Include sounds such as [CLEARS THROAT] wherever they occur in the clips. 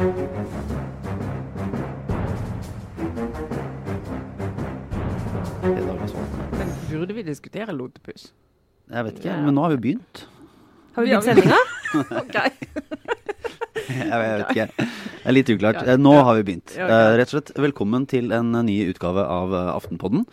Det. Men burde vi diskutere lotepus? Jeg vet ikke, men nå har vi begynt. Har vi begynt sendinga? [LAUGHS] ok. Jeg vet ikke. Det er litt uklart. Nå har vi begynt. Eh. Rett og slett velkommen til en ny utgave av eh, Aftenpodden.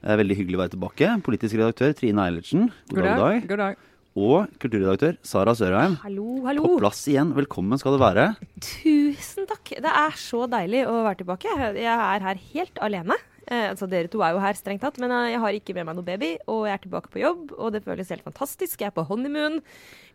Eh, Veldig hyggelig å være tilbake. Politisk redaktør Trine Eilertsen. God dag. God dag. Og kulturredaktør Sara Sørheim. Hallo, På plass igjen. Velkommen skal du være. Tusen takk. Det er så deilig å være tilbake. Jeg er her helt alene. Eh, altså Dere to er jo her strengt tatt, men eh, jeg har ikke med meg noe baby. Og jeg er tilbake på jobb, og det føles helt fantastisk. Jeg er på honeymoon.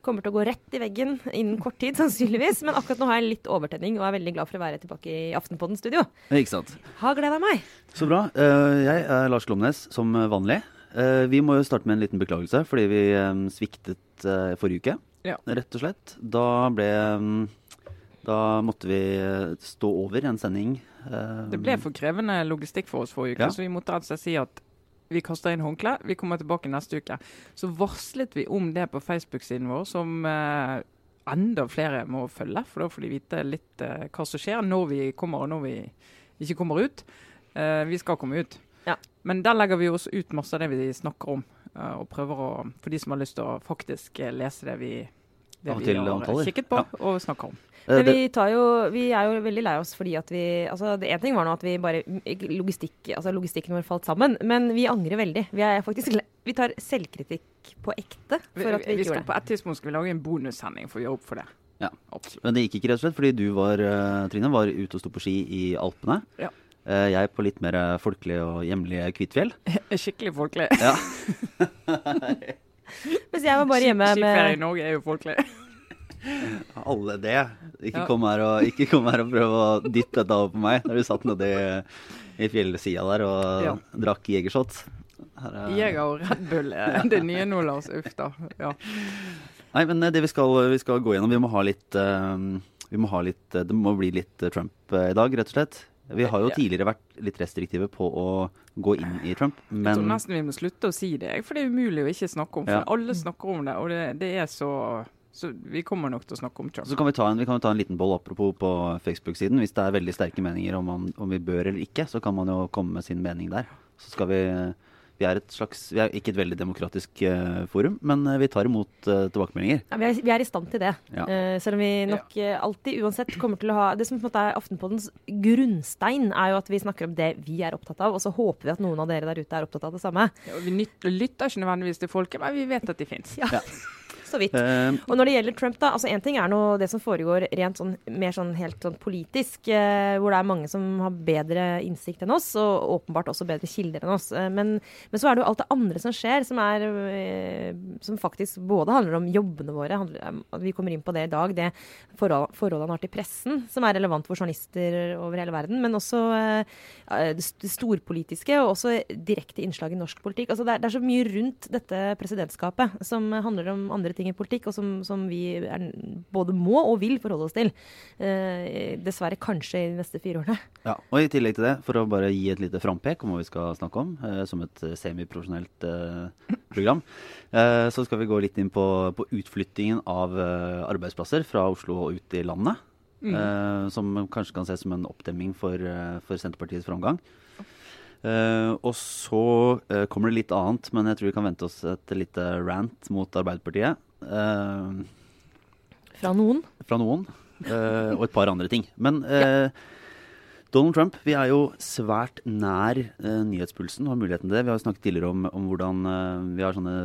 Kommer til å gå rett i veggen innen kort tid, [LAUGHS] sannsynligvis. Men akkurat nå har jeg litt overtenning og er veldig glad for å være tilbake i Aftenpodden studio. Ikke sant. Har gleda meg. Så bra. Eh, Jeg er Lars Glomnes, som vanlig. Eh, Vi må jo starte med en liten beklagelse, fordi vi eh, sviktet eh, forrige uke. Ja. Rett og slett. Da ble mm, Da måtte vi stå over en sending. Det ble for krevende logistikk for oss forrige uke, Ja. så vi måtte altså si at vi kaster inn håndkle. Vi kommer tilbake neste uke. Så varslet vi om det på Facebook-siden vår, som enda flere må følge. For da får de vite litt hva som skjer når vi kommer og når vi ikke kommer ut. Vi skal komme ut. Ja. Men der legger vi også ut masse av det vi snakker om. eh, og prøver å, for de som har lyst til å faktisk eh, lese det vi, det vi har antaller. kikket på Ja. og snakker om. eh, Men vi, tar jo, vi er jo veldig lei oss fordi at vi altså det En ting var nå at vi bare logistikk, altså Logistikken vår falt sammen, men vi angrer veldig. Vi, er faktisk, vi tar selvkritikk på ekte for at vi vi ikke gjorde det. På et tidspunkt skal vi lage en bonussending for å gjøre opp for det. Ja. Absolutt. Men det gikk ikke rett og slett fordi du var, Trine, var ute og sto på ski i Alpene. Ja. Eh, Jeg på litt mer folkelig og hjemlig Kvitfjell. [LAUGHS] Skikkelig folkelig. Ja. [LAUGHS] Mens jeg var bare hjemme med Skiferie i Norge er jo folkelig. [LAUGHS] Alle det. Ikke, Ja. kom her og, ikke kom her og prøv å dytte dette over på meg når du satt nedi i, i fjellsida der og Ja. drakk jegershot. Er- Jeger og Red Bull er det nye nå, Lars. Uff da. Ja. Nei, men eh, det vi skal, vi skal gå gjennom, vi må ha litt eh, vi må ha litt, Det må bli litt Trump i dag, rett og slett. Vi har jo tidligere vært litt restriktive på å gå inn i Trump, Jeg tror nesten vi må slutte å si det, for det er umulig å ikke snakke om. For Ja. alle snakker om det, og det, det er så Så vi kommer nok til å snakke om Trump. så kan vi ta en, vi kan ta en liten boll apropos på Facebook-siden. Hvis det er veldig sterke meninger om, man, om vi bør eller ikke, så kan man jo komme med sin mening der. Så skal vi Vi er et slags Vi er ikke et veldig demokratisk uh, forum, men eh, vi tar imot uh, tilbakemeldinger. ja, vi, er, vi er i stand til det. Ja. Uh, selv om vi nok alltid uansett kommer til å ha Det som på en måte er Aftenpoddens grunnstein, er jo at vi snakker om det vi er opptatt av, og så håper vi at noen av dere der ute er opptatt av det samme. Ja, og vi lytter ikke nødvendigvis til folket, men vi vet at de fins. Ja, Ja. [LAUGHS] så vidt. Eh, Og når det gjelder Trump, da, altså en ting er nå det som foregår rent sånn, mer sånn helt sånn politisk, eh, hvor det er mange som har bedre innsikt enn oss, og åpenbart også bedre kilder enn oss. Eh, men, men så er det jo alt det andre som skjer, som, er, som faktisk både handler om jobbene våre, handler, vi kommer inn på det i dag, det forhold, forholdet han har til pressen, som er relevant for journalister over hele verden, men også det storpolitiske, og også direkte innslag i norsk politikk. Altså det, er, det er så mye rundt dette presidentskapet som handler om andre ting i politikk, og som, som vi er, både må og vil forholde oss til. Eh, dessverre kanskje i de neste fire årene. Ja, og i tillegg til det, for å bare gi et lite frampek om hva vi skal snakke om, eh, som et eh, semiprofesjonelt eh, program, eh, så skal vi gå litt inn på, på utflyttingen av eh, arbeidsplasser fra Oslo og ut i landet. eh, som kanskje kan ses som en oppdemming for, for Senterpartiets framgang. Uh, og så uh, kommer det litt annet, men jeg tror vi kan vente oss et lite rant mot Arbeiderpartiet. Eh, Fra noen. fra noen, eh, og et par andre ting. Men ja. Donald Trump, vi er jo svært nær eh, nyhetspulsen og har muligheten til det. Vi har jo snakket tidligere om, om hvordan eh, vi har sånne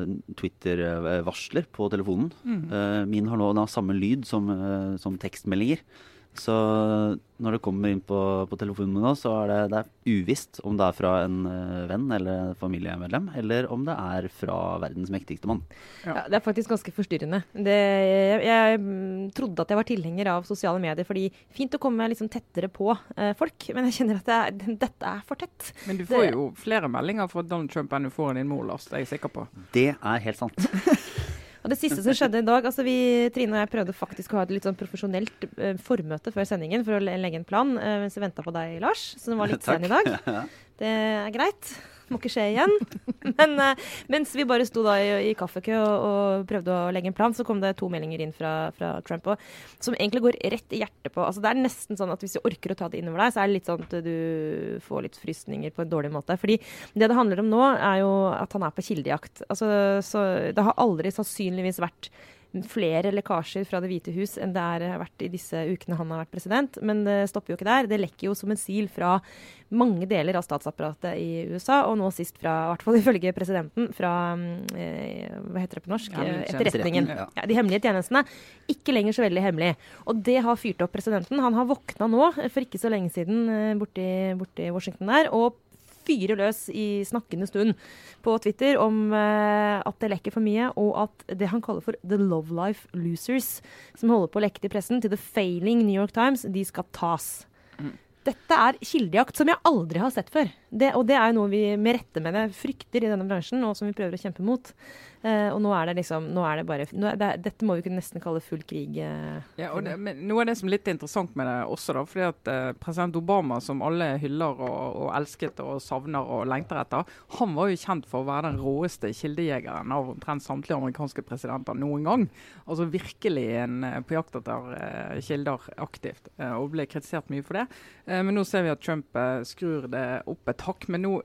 Twitter-varsler på telefonen. Eh, min har nå da samme lyd som, eh, som tekstmeldinger. Så når det kommer inn på, på telefonen nå, så er det, det er uvisst om det er fra en eh, venn eller familiemedlem, eller om det er fra verdens mektigste mann. Ja. Ja, det er faktisk ganske forstyrrende. Det, jeg, jeg mm, trodde at jeg var tilhenger av sosiale medier, fordi fint å komme liksom tettere på eh, folk, men jeg kjenner at det er, dette er for tett. Men du får Det- jo flere meldinger fra Donald Trump enn du får av din mor, Lars. Det er jeg sikker på. Det er helt sant. [LAUGHS] Og det siste som skjedde i dag altså vi, Trine og jeg prøvde faktisk å ha et litt sånn profesjonelt eh, formøte før sendingen for å legge en plan, eh, mens vi venta på deg, Lars, som var litt sen i dag. [LAUGHS] Det er greit. Må ikke skje igjen. [LAUGHS] Men uh, mens vi bare sto da i, i kaffekø og, og, prøvde å legge en plan, så kom det to meldinger inn fra, fra Trump og, som egentlig går rett i hjertet på altså Det er nesten sånn at hvis du orker å ta det innover deg, så er det litt sånn at du får litt frysninger på en dårlig måte. Fordi det det handler om nå, er jo at han er på kildejakt. Altså, så det har aldri sannsynligvis vært flere lekkasjer fra Det hvite hus enn det har vært i disse ukene han har vært president. Men det stopper jo ikke der. Det lekker jo som en sil fra mange deler av statsapparatet i USA, og nå sist fra, i hvert fall ifølge presidenten, fra eh, hva heter det på norsk? Ja, Etterretningen. Ja. Ja, de hemmelige tjenestene. Ikke lenger så veldig hemmelig. Og det har fyrt opp presidenten. Han har våkna nå, for ikke så lenge siden, eh, borti, borti Washington der. og fyre løs i snakkende stund på Twitter om uh, at det lekker for mye, og at det han kaller for the love life losers, som holder på å lekke til pressen, til the failing New York Times, de skal tas. Mm. Dette er kildejakt som jeg aldri har sett før. Det, og det er jo noe vi med rette med det frykter i denne bransjen, og som vi prøver å kjempe mot. Uh, og nå er det liksom nå er det bare, er det, Dette må vi kunne nesten kalle full krig. Uh, ja, og det, men Noe av det som er litt interessant med det også, da, fordi at uh, president Obama, som alle hyller og, og elsket og savner og lengter etter, han var jo kjent for å være den råeste kildejegeren av omtrent samtlige amerikanske presidenter noen gang. Altså virkelig en på jakt etter kilder aktivt, og ble kritisert mye for det. men nå ser vi at Trump skrur det opp et hakk. men nå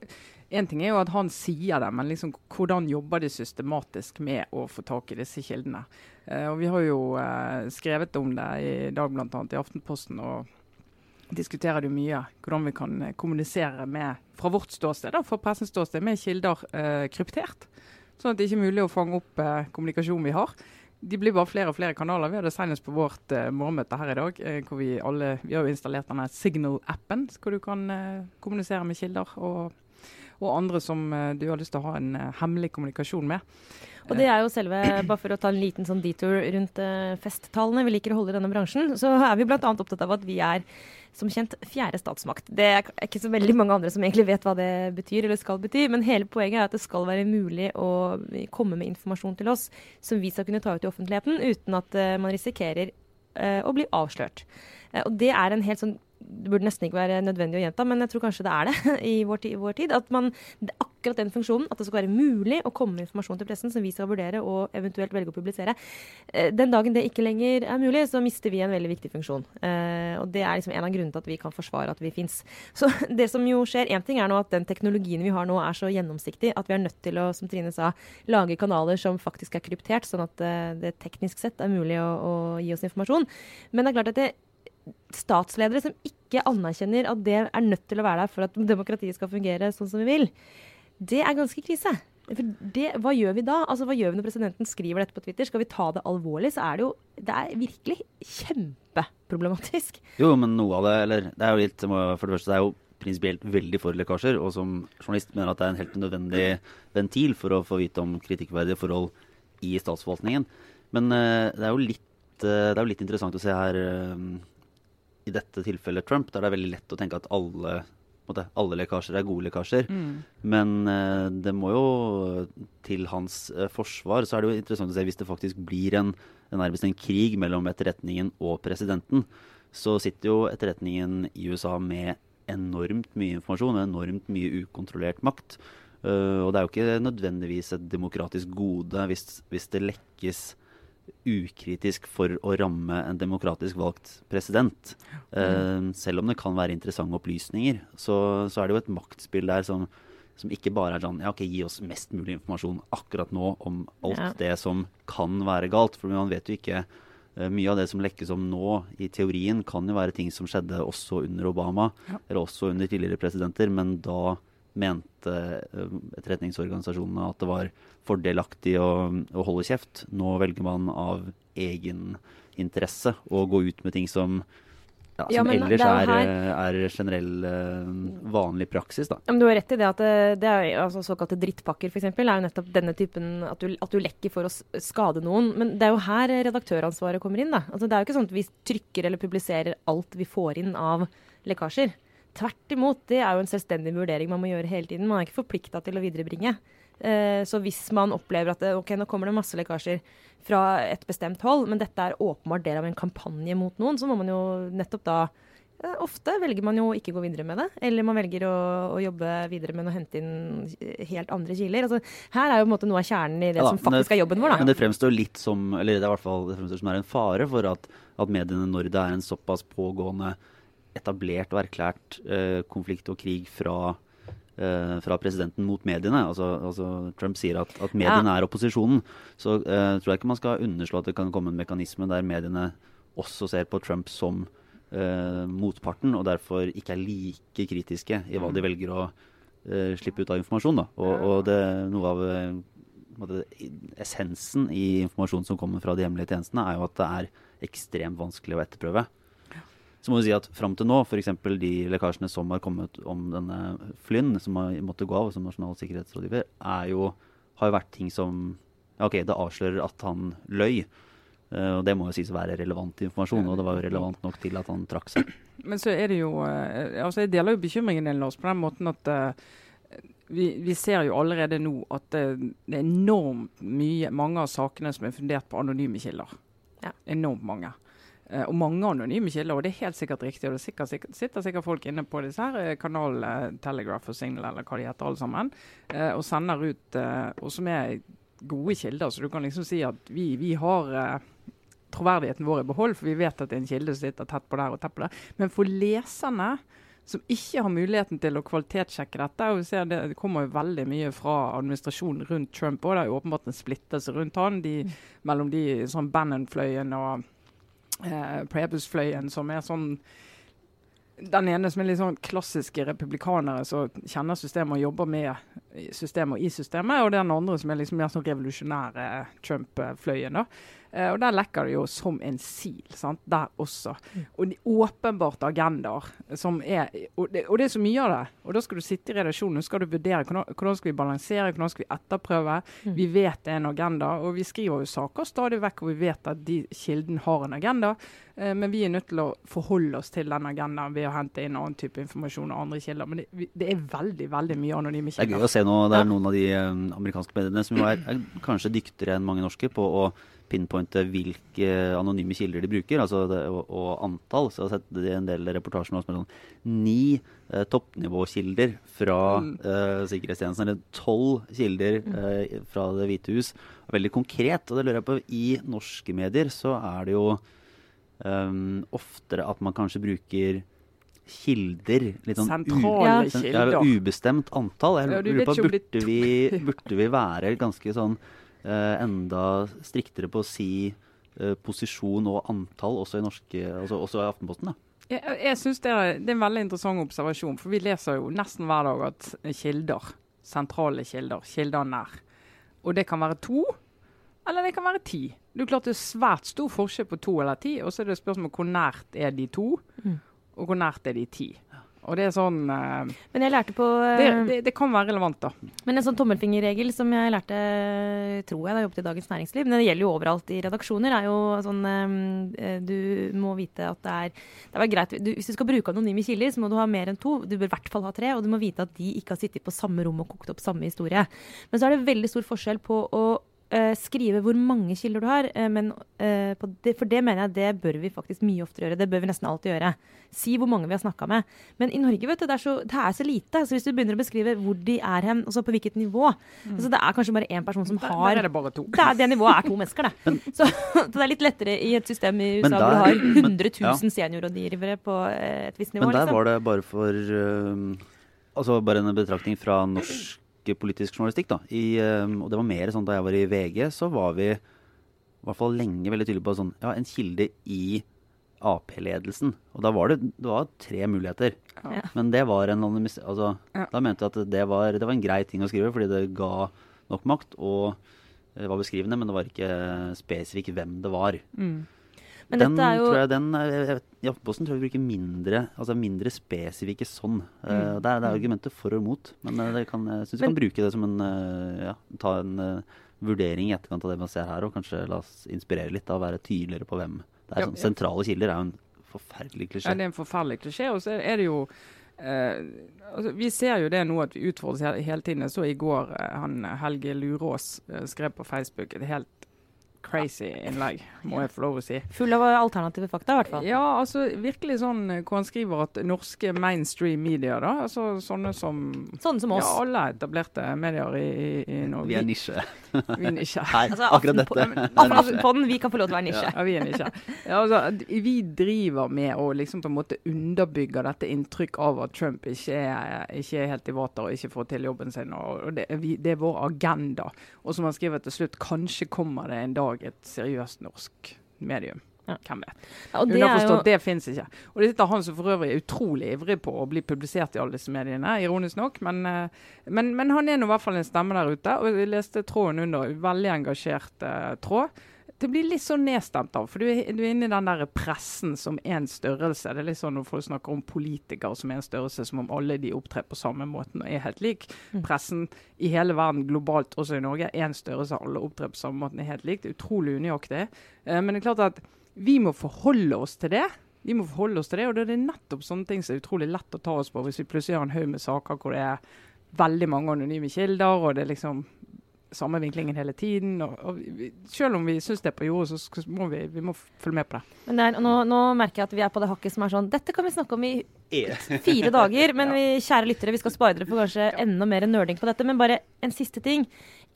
en ting er jo at han sier det, men liksom, hvordan jobber de systematisk med å få tak i disse kildene? Eh, og Vi har jo eh, skrevet om det i dag, bl.a. i Aftenposten. og diskuterer det mye hvordan vi kan eh, kommunisere med, fra vårt ståsted, da, fra pressens ståsted, med kilder eh, kryptert. Sånn at det ikke er mulig å fange opp eh, kommunikasjonen vi har. De blir bare flere og flere kanaler. Vi hadde senest på vårt uh, morgenmøte her i dag. uh, hvor Vi alle, vi har installert denne Signal-appen, hvor du kan uh, kommunisere med kilder. og og andre som du har lyst til å ha en hemmelig kommunikasjon med. Og det er jo selve, [CLEARS THROAT] bare for å ta en liten sånn detour rundt festtallene vi liker å holde i denne bransjen, så er vi bl.a. opptatt av at vi er som kjent fjerde statsmakt. Det er ikke så veldig mange andre som egentlig vet hva det betyr eller skal bety, men hele poenget er at det skal være mulig å komme med informasjon til oss som vi skal kunne ta ut i offentligheten uten at uh, man risikerer uh, å bli avslørt. og det er en helt sånn det burde nesten ikke være nødvendig å gjenta, men jeg tror kanskje det er det [LAUGHS] i vår, tid, vår tid. At man, akkurat den funksjonen, at det skal være mulig å komme med informasjon til pressen som vi skal vurdere og eventuelt velge å publisere. Eh, den dagen det ikke lenger er mulig, så mister vi en veldig viktig funksjon. Eh, og det er liksom en av grunnene til at vi kan forsvare at vi fins. [LAUGHS] Så det som jo skjer, én ting er nå at den teknologien vi har nå er så gjennomsiktig at vi er nødt til å, som Trine sa, lage kanaler som faktisk er kryptert, sånn at eh, det teknisk sett er mulig å, å gi oss informasjon. Men det er klart at det statsledere som ikke anerkjenner at det er nødt til å være der for at demokratiet skal fungere sånn som vi vil, det er ganske krise. Det, hva gjør vi da? Altså, hva gjør vi når presidenten skriver dette på Twitter? Skal vi ta det alvorlig, så er det jo det er virkelig kjempeproblematisk. Jo, men noe av det Eller det er jo litt For det første, det er jo prinsipielt veldig for lekkasjer, og som journalist mener at det er en helt nødvendig ventil for å få vite om kritikkverdige forhold i statsforvaltningen. Men uh, det er jo litt, det er jo litt interessant å se her i dette tilfellet Trump, der det er veldig lett å tenke at alle, måte, alle lekkasjer er gode lekkasjer. Mm. Men eh, det må jo til hans eh, forsvar så er det jo interessant å se hvis det faktisk blir en, en nærmest en krig mellom etterretningen og presidenten. Så sitter jo etterretningen i USA med enormt mye informasjon og enormt mye ukontrollert makt. Uh, og det er jo ikke nødvendigvis et demokratisk gode hvis, hvis det lekkes ukritisk for å ramme en demokratisk valgt president. Uh, selv om det kan være interessante opplysninger, så, så, er det jo et maktspill der som, som, ikke bare er sånn ja, ok, gi oss mest mulig informasjon akkurat nå om alt ja. det som kan være galt. For man vet jo ikke uh, Mye av det som lekkes om nå, i teorien, kan jo være ting som skjedde også under Obama, ja. eller også under tidligere presidenter, men da mente uh, etterretningsorganisasjonene at det var fordelaktig å, å, holde kjeft. Nå velger man av egen interesse å gå ut med ting som ja, som ja, ellers er, er, er, generell uh, vanlig praksis. Da. Ja, men du har rett i det at det, det er, altså, såkalte drittpakker f.eks. er jo nettopp denne typen at du, at du, lekker for å skade noen. Men det er jo her redaktøransvaret kommer inn. da. Altså, det er jo ikke sånn at vi trykker eller publiserer alt vi får inn av lekkasjer. Tvert imot, det er jo en selvstendig vurdering man må gjøre hele tiden. Man er ikke forplikta til å viderebringe. Eh, så hvis man opplever at ok, nå kommer det masse lekkasjer fra et bestemt hold, men dette er åpenbart del av en kampanje mot noen, så må man jo nettopp da Eh, Ofte velger man jo ikke gå videre med det, eller man velger å, å jobbe videre med å hente inn helt andre kiler. Altså, her er jo på en måte noe av kjernen i det Ja som faktisk faktisk er jobben vår. Men det fremstår litt som Eller det er i hvert fall det fremstår som er en fare for at, at mediene, når det er en såpass pågående, etablert og erklært eh, konflikt og krig fra, eh, fra presidenten mot mediene altså, altså Trump sier at, at mediene er opposisjonen. Så eh, tror jeg ikke man skal underslå at det kan komme en mekanisme der mediene også ser på Trump som eh, motparten, og derfor ikke er like kritiske i hva de velger å eh, slippe ut av informasjon. Da. Og, og det, noe av eh, måte, essensen i informasjonen som kommer fra de hemmelige tjenestene, er jo at det er ekstremt vanskelig å etterprøve. Så må vi si at Fram til nå, f.eks. de lekkasjene som har kommet om denne Flynn, som har måttet gå av som nasjonal sikkerhetsrådgiver, er jo, har jo vært ting som ja, Ok, det avslører at han løy. Eh, og det må jo sies å være relevant informasjon, og det var jo relevant nok til at han trakk seg. Men så er det jo eh, altså Jeg deler jo bekymringen din, Lars, på den måten at eh, vi, vi ser jo allerede nå at det, det er enormt mye mange av sakene som er fundert på anonyme kilder. Ja. Enormt mange. Eh, og mange anonyme kilder, og det er helt sikkert riktig. Og det er sikkert, sikkert, sitter sikkert folk inne på disse her eh, kanalene, Telegraph og Signal eller hva de heter alle sammen, eh, og sender ut eh, Og som er gode kilder. Så du kan liksom si at vi, vi har eh, troverdigheten vår i behold, for vi vet at det er en kilde som sitter tett på der og tett på der. Men for leserne som ikke har muligheten til å kvalitetssjekke dette. og vi ser Det, det kommer jo veldig mye fra administrasjonen rundt Trump. og Det er jo åpenbart en splittelse rundt han, de, mellom de sånn Bannon-fløyen og eh, Prebus-fløyen, som er sånn den ene som er litt sånn klassiske republikanere som kjenner systemet og jobber med systemet og i systemet, og den andre som er liksom mer sånn revolusjonære Trump-fløyen. da. Eh, og Der lekker det jo som en sil, sant? der også. Og de åpenbart agendaer som er og det, og det er så mye av det. Og da skal du sitte i redaksjonen og skal du vurdere hvordan, hvordan skal vi balansere, hvordan skal vi etterprøve. Vi vet det er en agenda, og vi skriver jo saker stadig vekk og vi vet at de kilden har en agenda. Uh, men vi er nødt til å forholde oss til den agendaen ved å hente inn annen type informasjon og andre kilder. Men det, vi- det er veldig veldig mye anonyme kilder. Det er gøy å se nå, det er noen av de um, amerikanske mediene som er, er kanskje dyktigere enn mange norske på å pinpointe hvilke anonyme kilder de bruker, altså det, og, og antall. Så jeg har sett en del reportasjer nå som er sånn ni eh, toppnivåkilder fra eh, sikkerhetstjenesten, eller tolv kilder eh, fra Det hvite hus. Veldig konkret, og det lurer jeg på. I norske medier så er det jo um, oftere at man kanskje bruker kilder. Litt sånn Sentrale kilder. Ja, ubestemt antall. Jeg lurer på, burde vi, [LAUGHS] burde vi være ganske sånn enda striktere på å si eh, posisjon og antall også i norske, altså også i Aftenposten? da? Jeg, jeg synes det er, det er en veldig interessant observasjon, for vi leser jo nesten hver dag at kilder, sentrale kilder, kilder nær. Og det kan være to, eller det kan være ti. Det er klart det er svært stor forskjell på to eller ti, og så er det spørsmål hvor nært er de to, og hvor nært er de ti. Og det er sånn eh, Men jeg lærte på det, eh, det, det kan være relevant, da. Men en sånn tommelfingerregel som jeg lærte, tror jeg, da jeg jobbet i Dagens Næringsliv, men det gjelder jo overalt i redaksjoner, er jo sånn eh, Du må vite at det er Det er greit, du, Hvis du skal bruke anonyme kilder, så må du ha mer enn to. Du bør i hvert fall ha tre, og du må vite at de ikke har sittet på samme rom og kokt opp samme historie. Men så er det veldig stor forskjell på å eh, skrive hvor mange kilder du har, uh, men uh, på det, for det mener jeg det bør vi faktisk mye oftere gjøre. Det bør vi nesten alltid gjøre. Si hvor mange vi har snakka med. Men i Norge vet du, det er, så, det er så lite. Så hvis du begynner å beskrive hvor de er hen, og så på hvilket nivå altså Det er kanskje bare én person som har der er det bare to. det, er, det nivået er to [LAUGHS] mennesker, det. Så, så det er litt lettere i et system i USA der, hvor du har men- 100 000 ja. seniorrådgivere på et visst nivå. Men der liksom. var det bare for Altså bare en betraktning fra norsk politisk journalistikk, da. I, eh, og det var mer sånn da jeg var i VG, så var vi i hvert fall lenge veldig tydelige på sånn Ja, en kilde i Ap-ledelsen. Og da var det, det var tre muligheter. Ja. Men det var en. Altså, Ja. Da mente jeg at det var, det var en grei ting å skrive, fordi det ga nok makt. Og det var beskrivende, men det var ikke spesifikt hvem det var. Mm. Men den dette er jo tror jeg den eh, jeg I Aftenposten tror jeg vi bruker mindre altså mindre spesifikke sånn. Mm. Uh, det, er, det er argumenter for og mot, men eh, det kan, jeg syns vi kan bruke det som en uh, ja, ta en uh, vurdering i etterkant av det man ser her, og kanskje la oss inspirere litt av å være tydeligere på hvem. Det er Ja, sånn. Sentrale kilder er jo en forferdelig klisjé. Ja, det er en forferdelig klisjé. Og så er det jo Uh, altså, Vi ser jo det nå at vi utfordres hele tiden. Jeg så i går uh, han Helge Lurås uh, skrev på Facebook et helt crazy innlegg, må jeg få lov å si. Full av alternative fakta, i hvert fall. Ja, altså virkelig sånn eh, hvor han skriver at norske mainstream media, da, altså sånne som Sånne som oss. Ja, alle etablerte medier i, i, i Norge. Vi er nisje. Vi er nisje. [LAUGHS] Nei, Altså, akkurat dette. Aftenpodden, vi kan få lov til å være nisje. Ja, vi er nisje. Ja, altså, vi driver med å liksom på en måte underbygge dette inntrykk av at Trump ikke er, ikke er helt i vater og ikke får til jobben sin. og det, vi, det er vår agenda. Og som han skriver til slutt, kanskje kommer det en dag et seriøst norsk medium. Ja. Hvem vet. Ja, og det er jo det fins ikke. Og det sitter han som for øvrig er utrolig ivrig på å bli publisert i alle disse mediene, ironisk nok. Men, eh, men, men han er nå i hvert fall en stemme der ute. Og jeg leste tråden under, veldig engasjert uh, tråd. Det blir litt sånn nedstemt av, for du er, du er inne i den der pressen som en størrelse. Det er litt sånn når folk snakker om politikere som en størrelse, som om alle de opptrer på samme måten og er helt lik. Mm. Pressen i hele verden, globalt, også i Norge, er en størrelse, alle opptrer på samme måten, er helt lik. Er utrolig unøyaktig. Eh, men det er klart at vi må forholde oss til det. Vi må forholde oss til det, og det er nettopp sånne ting som er utrolig lett å ta oss på hvis vi plutselig har en haug med saker hvor det er veldig mange anonyme kilder, og det er liksom samme vinklingen hele tiden. Og, og vi, selv om vi syns det er på jordet, så må vi, vi må følge med på det. Men det er, nå, nå merker jeg at vi er på det hakket som er sånn Dette kan vi snakke om i fire dager. Men [LAUGHS] vi, kjære lyttere, vi skal spare dere for kanskje enda mer nerding på dette. Men bare en siste ting.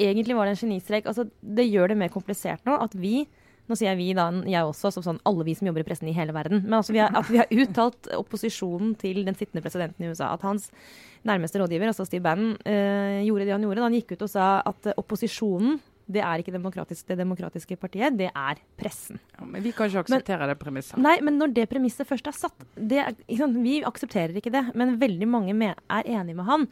Egentlig var det en genistrek. Altså, det gjør det mer komplisert nå at vi nå sier vi, da, jeg også, som sånn alle vi som jobber i pressen i hele verden. Men altså vi har, at vi har uttalt opposisjonen til den sittende presidenten i USA. At hans nærmeste rådgiver, altså Steve Bannon, eh, gjorde det han gjorde. da Han gikk ut og sa at opposisjonen, det er ikke demokratisk, det demokratiske partiet, det er pressen. Ja, men vi kan ikke akseptere det premisset. Nei, men når det premisset først er satt det Vi aksepterer ikke det, men veldig mange med, er enig med han.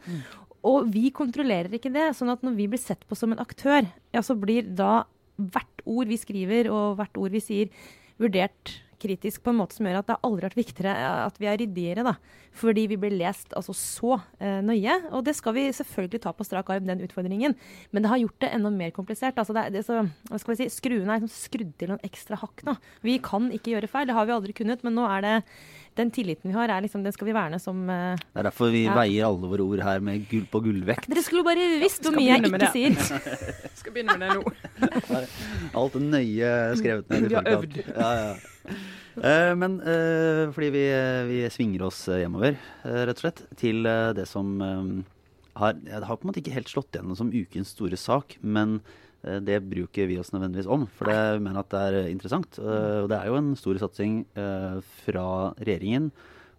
Og vi kontrollerer ikke det. sånn at når vi blir sett på som en aktør, ja, så blir da hvert ord vi skriver og hvert ord vi sier, vurdert kritisk på en måte som gjør at det har aldri vært viktigere at vi er ryddigere. da. Fordi vi blir lest altså så eh, nøye. Og det skal vi selvfølgelig ta på strak arm, den utfordringen. Men det har gjort det enda mer komplisert. altså det, det så, hva skal vi si, Skruene er liksom skrudd til noen ekstra hakk nå. Vi kan ikke gjøre feil, det har vi aldri kunnet. Men nå er det den tilliten vi har, er liksom, den skal vi verne som uh, Det er derfor vi Ja. veier alle våre ord her med gull på gullvekt. Dere skulle bare visst hvor mye jeg ikke det. sier. Jeg [LAUGHS] skal begynne med det nå. [LAUGHS] Alt er nøye skrevet ned. Vi har øvd. Ja, ja. Uh, men uh, fordi vi, vi svinger oss hjemover, rett og slett, til det som har ja, Det har på en måte ikke helt slått igjennom som ukens store sak, men det bruker vi oss nødvendigvis om, for det mener at det er interessant. Eh, og det er jo en stor satsing eh, fra regjeringen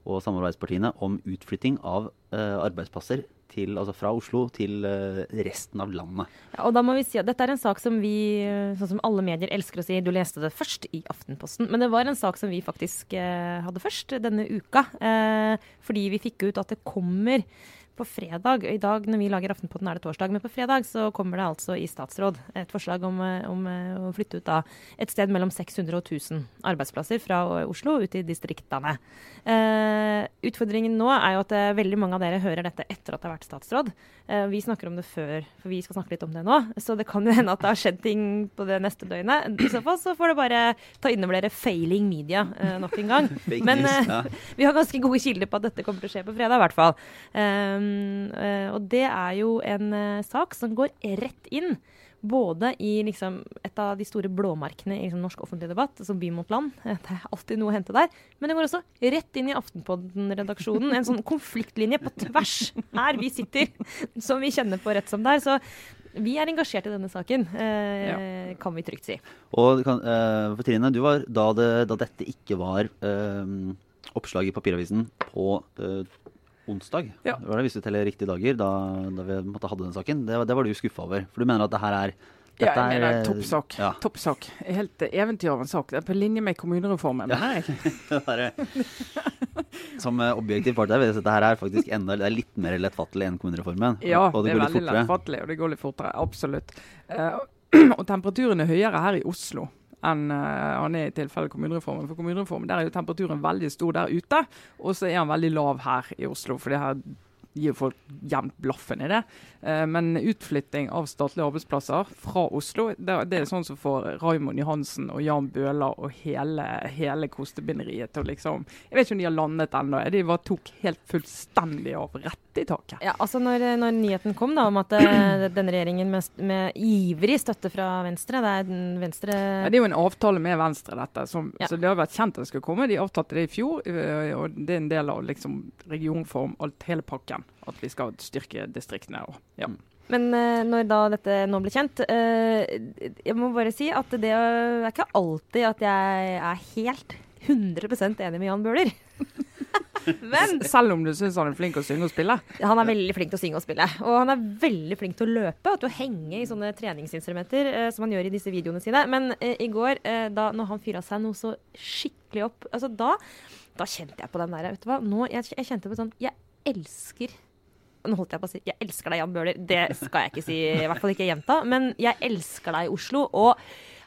og samarbeidspartiene om utflytting av eh, arbeidsplasser til, altså fra Oslo til eh, resten av landet. Ja, og da må vi si at Dette er en sak som vi, eh, sånn som alle medier elsker å si, du leste det først i Aftenposten. Men det var en sak som vi faktisk eh, hadde først denne uka. Eh, fordi vi fikk ut at det kommer på fredag I dag når vi lager Aftenpotten er det torsdag, men på fredag så kommer det altså i statsråd et forslag om, eh, om eh, å flytte ut da et sted mellom 600 og 1000 arbeidsplasser fra Oslo ut i distriktene. Eh, utfordringen nå er jo at eh, veldig mange av dere hører dette etter at det har vært statsråd. Eh, vi snakker om det før, for vi skal snakke litt om det nå. Så det kan jo hende at det har skjedd ting på det neste døgnet. I så fall så får det bare ta inn over dere failing media nok en gang. [LAUGHS] Men vi har ganske gode kilder på at dette kommer til å skje på fredag, i hvert fall. Um, og det er jo en eh, sak som går rett inn. Både i liksom, et av de store blåmerkene i liksom, norsk offentlig debatt, som by mot land. Eh, [LAUGHS] Det er alltid noe å hente der. Men det går også rett inn i Aftenpodden-redaksjonen. En sånn konfliktlinje på tvers her vi sitter, som vi kjenner på rett som det er. Så vi er engasjert i denne saken, eh, kan vi trygt si. Og kan, eh, for Trine, du var da, det, da dette ikke var eh, oppslag i papiravisen på eh, onsdag, Ja. det var det hvis du teller riktige dager, da, da vi måtte hadde den saken, det, det var du skuffa over. For du mener at det her er Ja, jeg mener er- toppsak. Ja. Toppsak. Helt eventyr av en sak. Det er på linje med kommunereformen, mener jeg. [LAUGHS] som eh, objektiv part her, det her er faktisk enda det er litt mer lettfattelig enn kommunereformen. Ja, og det, det er veldig lettfattelig, og det går litt fortere. Absolutt. Uh, [CLEARS THROAT] og temperaturen er høyere her i Oslo enn eh, han er i tilfelle kommunereformen. For kommunereformen der er jo temperaturen veldig stor der ute, og så er han veldig lav her i Oslo. for det her gir folk jevnt blaffen i det. Eh, men utflytting av statlige arbeidsplasser fra Oslo, det, er sånn som får Raymond Johansen og Jan Bøhler og hele, hele kostebinderiet til å liksom Jeg vet ikke om de har landet ennå. De bare tok helt fullstendig av rett i taket. Ja, altså når, når nyheten kom da, om at eh, [CLEARS THROAT] denne regjeringen med, med ivrig støtte fra Venstre Det er den Venstre Ja, det er jo en avtale med Venstre, dette. Som, Ja. Så det har vært kjent at det skulle komme. De avtalte det i fjor. Og det er en del av liksom regionform, alt, hele pakken. At vi skal styrke distriktene. Og, ja. Men eh, når da dette nå ble kjent eh, Jeg må bare si at det er ikke alltid at jeg er helt 100% enig med Jan Bøhler. [LAUGHS] Men [LAUGHS] Selv om du syns han er flink å synge og spille. han er veldig flink til å synge og spille. Og han er veldig flink til å løpe og til å henge i sånne treningsinstrumenter eh, som han gjør i disse videoene sine. Men eh, i går, eh, da når han fyra seg noe så skikkelig opp, altså da, da kjente jeg på den der Vet du hva, nå, jeg, jeg kjente på sånn Jeg elsker nå holdt jeg på å si 'jeg elsker deg, Jan Bøhler'. Det skal jeg ikke si, i hvert fall ikke gjenta. Men 'jeg elsker deg, Oslo'. Og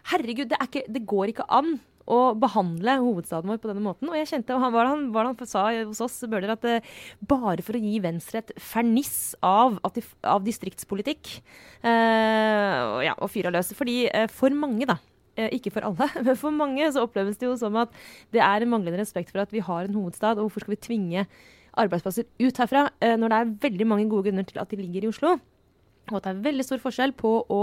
herregud, det, ikke, det går ikke an å behandle hovedstaden vår på denne måten. Og jeg kjente, og han, var det han, var det han sa hos oss, Bøhler, at eh, bare for å gi Venstre et ferniss av, de, av distriktspolitikk eh, og, ja, og fyra løs. Fordi eh, for mange, da. eh, Ikke for alle, [LAUGHS] men for mange så oppleves det jo som at det er en manglende respekt for at vi har en hovedstad, og hvorfor skal vi tvinge arbeidsplasser ut herfra eh, når det er veldig mange gode grunner til at de ligger i Oslo. Og at det er veldig stor forskjell på å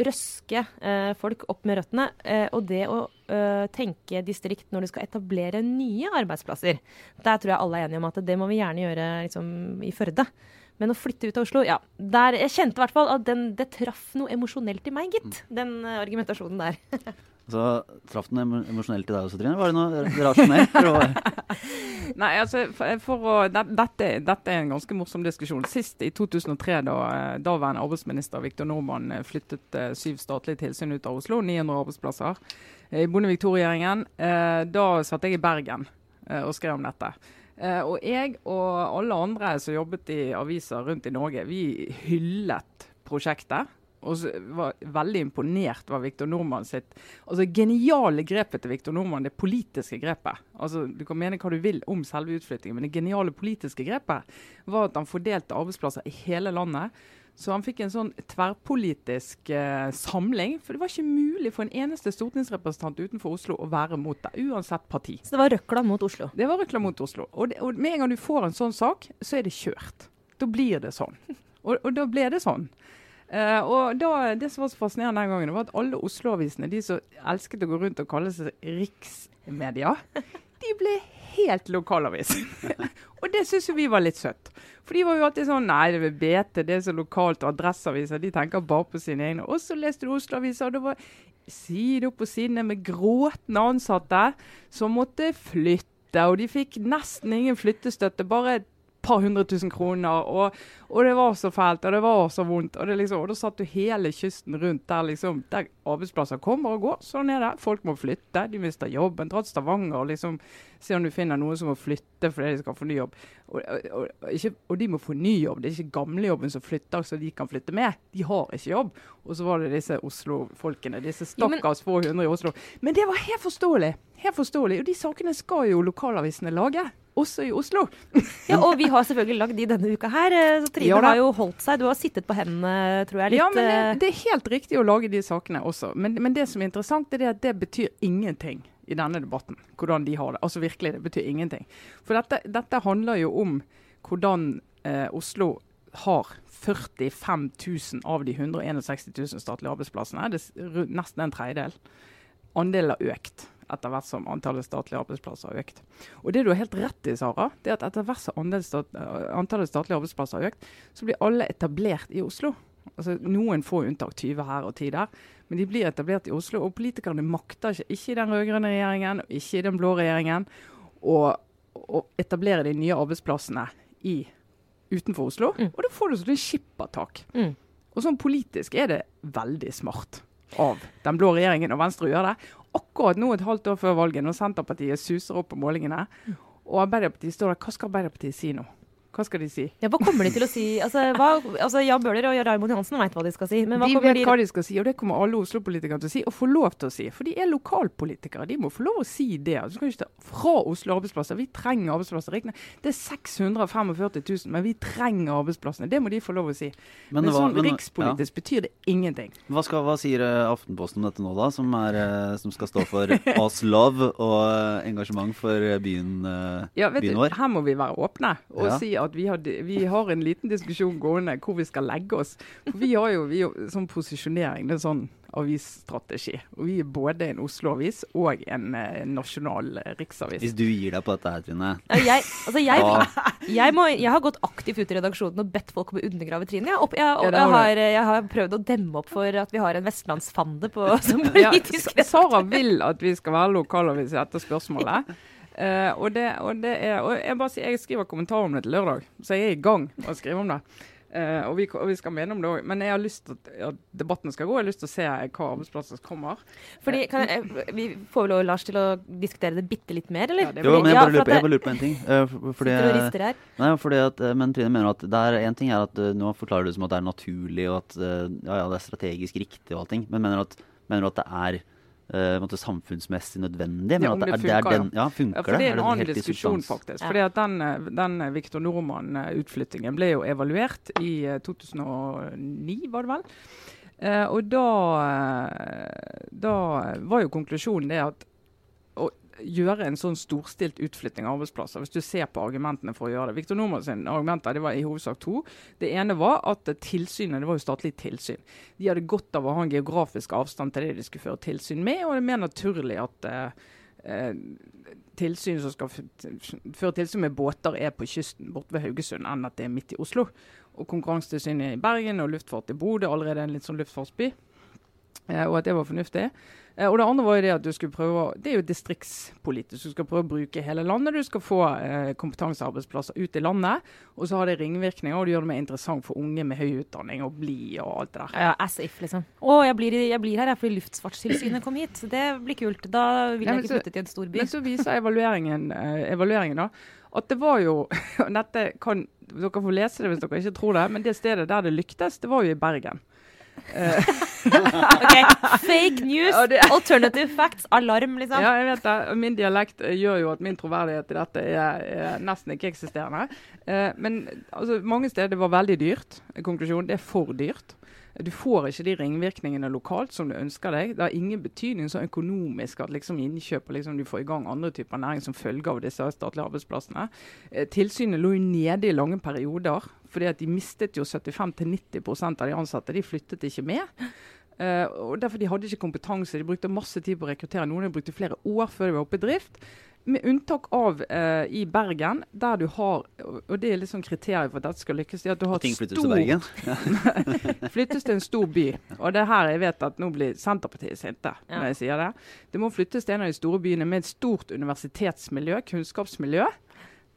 røske eh, folk opp med røttene eh, og det å eh, tenke distrikt når du skal etablere nye arbeidsplasser. Der tror jeg alle er enige om at det må vi gjerne gjøre liksom, i Førde. Men å flytte ut av Oslo, ja. Der, jeg kjente i hvert fall at den, det traff noe emosjonelt i meg, gitt. Den eh, argumentasjonen der. [LAUGHS] Så traff den emo- emosjonelt i deg også, Trine? Var det noe rasjonelt? [LAUGHS] Nei, altså, for, å, det, dette, dette er en ganske morsom diskusjon. Sist i 2003, da eh, daværende arbeidsminister Viktor Nordmann eh, flyttet eh, syv statlige tilsyn ut av Oslo, 900 arbeidsplasser, eh, i Bondevik II-regjeringen, eh, da satt jeg i Bergen eh, og skrev om dette. Og jeg og alle andre som jobbet i aviser rundt i Norge, vi hyllet prosjektet. Og så var veldig imponert var Viktor Nordmann sitt altså geniale grepet til Viktor Nordmann, det politiske grepet. Altså Du kan mene hva du vil om selve utflyttingen, men det geniale politiske grepet var at han fordelte arbeidsplasser i hele landet. Så han fikk en sånn tverrpolitisk eh, samling. For det var ikke mulig for en eneste stortingsrepresentant utenfor Oslo å være mot det, uansett parti. Så det var røkla mot Oslo. Det var røkla mot Oslo. Og, det, og med en gang du får en sånn sak, så er det kjørt. Da blir det sånn. Og, og da ble det sånn. Eh, og da, Det som var så fascinerende den gangen, var at alle Oslo-avisene, de som elsket å gå rundt og kalle seg riksmedia, [LAUGHS] de ble helt lokalavis. [LAUGHS] og det syns jo vi var litt søtt. For de var jo alltid sånn Nei, det er BT, det er så lokalt, og Adresseaviser, de tenker bare på sine egne. Og så leste du Oslo-aviser, og det var side opp på side med gråtende ansatte som måtte flytte. Og de fikk nesten ingen flyttestøtte, bare et par hundre tusen kroner. Og, og det var så fælt, og det var så vondt. Og, liksom, og da satt du hele kysten rundt der, liksom, der arbeidsplasser kommer og går. Sånn er det. Folk må flytte, de mister jobben. Dra til Stavanger og liksom, se om du finner noen som må flytte fordi de skal få ny jobb. Og, og, og, ikke, og de må få ny jobb. Det er ikke gamlejobben som flytter, så de kan flytte med. De har ikke jobb. Og så var det disse Oslo-folkene, disse stakkars få hundre i Oslo. Men det var helt forståelig. Helt forståelig. Og de sakene skal jo lokalavisene lage. Også i Oslo. Ja, og vi har selvfølgelig lagd de denne uka her. eh, Så Trine Ja har jo holdt seg. Du har sittet på hendene, tror jeg. Litt, ja, men eh, det, det er helt riktig å lage de sakene også. Men, men det som er interessant, er det at det betyr ingenting i denne debatten. Hvordan de har det. Altså virkelig, det betyr ingenting. For dette, dette handler jo om hvordan eh, Oslo har 45 000 av de 161 000 statlige arbeidsplassene. Det er nesten en tredjedel. Andelen har økt etter hvert som antallet statlige arbeidsplasser har økt. Og det du har helt rett i, Sara, det er at etter hvert som eh, antallet statlige arbeidsplasser har økt, så blir alle etablert i Oslo. Altså, noen få unntak, 20 her og 10 der, men de blir etablert i Oslo. Og politikerne makter ikke, ikke i den rød-grønne regjeringen og ikke i den blå regjeringen, å etablere de nye arbeidsplassene i, utenfor Oslo. Mm. Og da får du sånn skippertak. Mm. Og sånn politisk er det veldig smart av den blå regjeringen og Venstre å gjøre det. Akkurat nå et halvt år før valget, når Senterpartiet suser opp på målingene, og Arbeiderpartiet står der, hva skal Arbeiderpartiet si nå? Hva skal de si? ja, hva kommer de til å si? Altså, hva, altså Jan Bøhler og Raymond Johansen veit hva de skal si. Men hva de vet de hva de skal si, og det kommer alle Oslo-politikere til å si, og få lov til å si. For de er lokalpolitikere. De må få lov å si det. Du kan ikke ta fra Oslo arbeidsplasser. Vi trenger arbeidsplasser. Riktig, Det er 645 000, men vi trenger arbeidsplassene. Det må de få lov å si. Men, men sånn men- rikspolitisk betyr det ingenting. hva, skal, hva sier eh, Aftenposten om dette nå, da? Som, er, eh, som skal stå for Us Love og eh, engasjement for byen, Ja, vet byen du. Her må vi være åpne og Ja. si at vi har, vi har en liten diskusjon gående hvor vi skal legge oss. For vi har jo, vi sånn posisjonering, det er sånn avisstrategi. Og vi er både en Oslo-avis og en eh, nasjonal eh, riksavis. Hvis du gir deg på dette her, Trine Ja, Jeg, altså jeg, jeg, må, jeg har gått aktivt ut i redaksjonen og bedt folk om å undergrave Trine. Jeg, opp, jeg, Ja, jeg, har jeg har prøvd å demme opp for at vi har en vestlandsfande på, [LAUGHS] som politisk ja, Sara [LAUGHS] vil at vi skal være lokalavis i dette spørsmålet. Eh, og, det, og det er og jeg, bare sier, jeg skriver kommentar om det til lørdag, så jeg er i gang med å skrive om det. Uh, og, vi, og vi skal mene om det òg. Men jeg har lyst til at ja, debatten skal gå. Jeg har lyst til å se hva arbeidsplasser som kommer. Fordi, kan jeg, Vi får vel lov Lars til å diskutere det bitte litt mer, eller? Ja, jo, men jeg bare lurer på, jeg bare lurer på en ting. Uh, fordi, nei, fordi at, eh, men Trine mener at det er en ting er at uh, nå forklarer du det som at det er naturlig og at eh, ja, ja, det er strategisk riktig og allting, men mener at, mener at det er eh, på måte samfunnsmessig nødvendig? Ja, Men om at det det, er den, ja, funker Ja, for det er en annen diskusjon, faktisk. Ja. Fordi at den, eh, den Victor Nordmann-utflyttingen ble jo evaluert i eh, 2009, var det vel. Uh, og da, eh, da var jo konklusjonen det at gjøre en sånn storstilt utflytting av arbeidsplasser, hvis du ser på argumentene for å gjøre det. Victor Nordmann sin argumenter det var i hovedsak to. Det ene var at tilsynet, det var jo statlig tilsyn. De hadde godt av å ha en geografisk avstand til det de skulle føre tilsyn med, og det er mer naturlig at eh, eh, tilsyn som skal føre tilsyn med båter er på kysten borte ved Haugesund, enn at det er midt i Oslo. Og Konkurransetilsynet i Bergen og luftfart i Bodø, allerede en litt sånn luftfartsby. Eh, og at det var fornuftig. Eh, og det andre var jo det at du skulle prøve å Det er jo distriktspolitisk. Du skal prøve å bruke hele landet. Du skal få eh, kompetansearbeidsplasser ut i landet. Og så har det ringvirkninger, og det gjør det mer interessant for unge med høy utdanning å bli og alt det der. Ja, as if, liksom. Å, jeg blir, jeg blir her jeg, fordi Luftfartstilsynet kom hit. Så det blir kult. Da vil jeg men ikke flytte til en stor by. Men så viser evalueringen, eh, evalueringen da, at det var jo [LAUGHS] Dette kan Dere får lese det hvis dere ikke tror det, men det stedet der det lyktes, det var jo i Bergen. [LAUGHS] Ok, Fake news, alternative facts, alarm, liksom. ja, jeg vet det. Min dialekt eh, gjør jo at min troverdighet i dette er, er nesten ikke eksisterende. Eh, men altså, mange steder var veldig dyrt. Konklusjonen det er for dyrt. Du får ikke de ringvirkningene lokalt som du ønsker deg. Det har ingen betydning så økonomisk at liksom innkjøp og liksom du får i gang andre typer næring som følge av disse statlige arbeidsplassene. Eh, tilsynet lå jo nede i lange perioder, fordi at de mistet jo 75-90% av de ansatte. De flyttet ikke med. Eh, og derfor De hadde ikke kompetanse. De brukte masse tid på å rekruttere. Noen De brukte flere år før de var oppe i drift. Med unntak av uh, i Bergen, der du har og det er litt sånn kriteriet for at dette skal lykkes, at du har Og ting flyttes til Bergen? [LAUGHS] flyttes til en stor by. Og det er her jeg vet at nå blir Senterpartiet sinte Ja. når jeg sier det. Det må flyttes til en av de store byene med et stort universitetsmiljø, kunnskapsmiljø.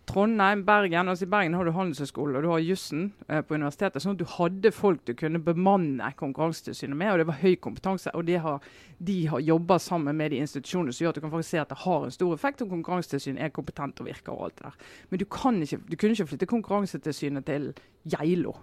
Trondheim, Bergen. altså I Bergen har du Handelshøyskolen og du har jussen eh, på universitetet. Sånn at du hadde folk du kunne bemanne Konkurransetilsynet med, og det var høy kompetanse. Og de har, de har jobba sammen med de institusjonene som gjør at du kan faktisk se at det har en stor effekt, og Konkurransetilsynet er kompetent og virker og alt det der. Men du, kan ikke, du kunne ikke flytte Konkurransetilsynet til Geilo.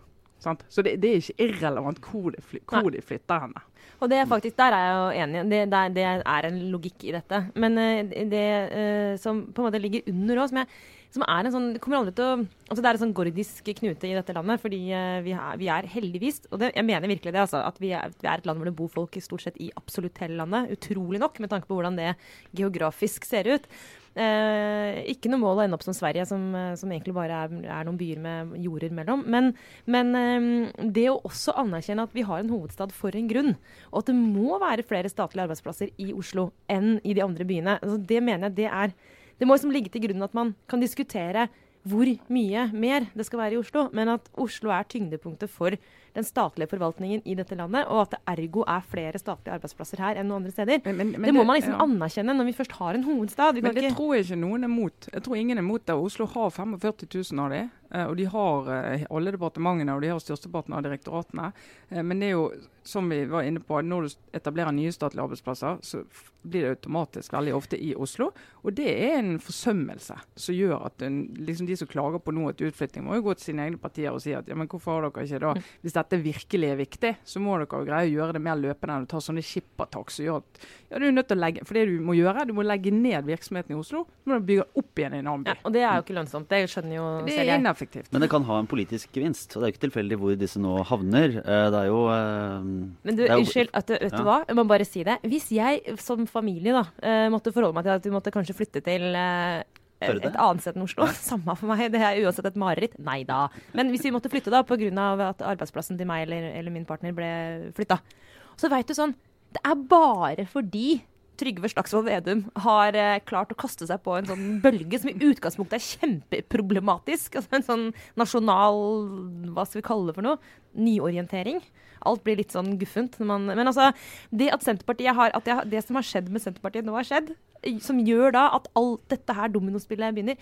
Sant? Så det, det er ikke irrelevant hvor, de, fly, hvor de flytter henne. Og det er faktisk, der er jeg jo enig. Det, det, det er en logikk i dette. Men eh, det eh, som på en måte ligger under òg, som, jeg- som er en sånn kommer aldri til å, altså det er en sånn gordisk knute i dette landet. Fordi eh, vi, er, vi er heldigvis, og det, jeg mener virkelig det, altså, at vi er, vi er et land hvor det bor folk stort sett i absolutt hele landet. Utrolig nok, med tanke på hvordan det geografisk ser ut. Eh, ikke noe mål å ende opp som Sverige, som, som egentlig bare er, er noen byer med jorder mellom. Men, men eh, det å også anerkjenne at vi har en hovedstad for en grunn, og at det må være flere statlige arbeidsplasser i Oslo enn i de andre byene, altså det mener jeg det er Det må liksom ligge til grunn at man kan diskutere hvor mye mer det skal være i Oslo, men at Oslo er tyngdepunktet for den statlige forvaltningen i dette landet, og at det ergo er flere statlige arbeidsplasser her enn noen andre steder. Men- men- men det må man liksom ja. anerkjenne når vi først har en hovedstad. Vi Men det ikke tror jeg ikke noen er mot. Jeg tror ingen er mot det. Oslo har 45 000 av de, eh, og de har eh, alle departementene og de har størsteparten av direktoratene. Eh, Men det er jo, som vi var inne på, når du etablerer nye statlige arbeidsplasser, så blir det automatisk veldig ofte i Oslo. Og det er en forsømmelse som gjør at en, liksom de som klager på nå etter utflytting, må jo gå til sine egne partier og si at ja, men hvorfor har dere ikke da Hvis dette virkelig er viktig, så må dere greie å gjøre det mer løpende enn å ta sånne skippertak som gjør at ja, du er nødt til å legge, For det du må gjøre, du må legge ned virksomheten i Oslo, så må du bygge opp igjen i en annen by. ja, Og det er jo ikke lønnsomt. Det skjønner jo Det er ineffektivt. Men det kan ha en politisk gevinst, og det er jo ikke tilfeldig hvor disse nå havner. Eh, Det er jo eh, Men du, er unnskyld, at vet Ja. du hva? Jeg må bare si det. Hvis jeg som familie da, eh, måtte forholde meg til at vi måtte kanskje flytte til eh, et annet sted enn Oslo. [LAUGHS] Samme for meg, det er uansett et mareritt. Nei da. Men hvis vi måtte flytte da, pga. at arbeidsplassen til meg eller, eller min partner ble flytta, så veit du sånn Det er bare fordi Trygve Slagsvold Vedum har eh, klart å kaste seg på en sånn bølge som i utgangspunktet er kjempeproblematisk. Altså en sånn nasjonal Hva skal vi kalle det for noe? Nyorientering. Alt blir litt sånn guffent. Man, men altså, det at Senterpartiet har, at det, det som har skjedd med Senterpartiet nå har skjedd, som gjør da at alt dette her dominospillet begynner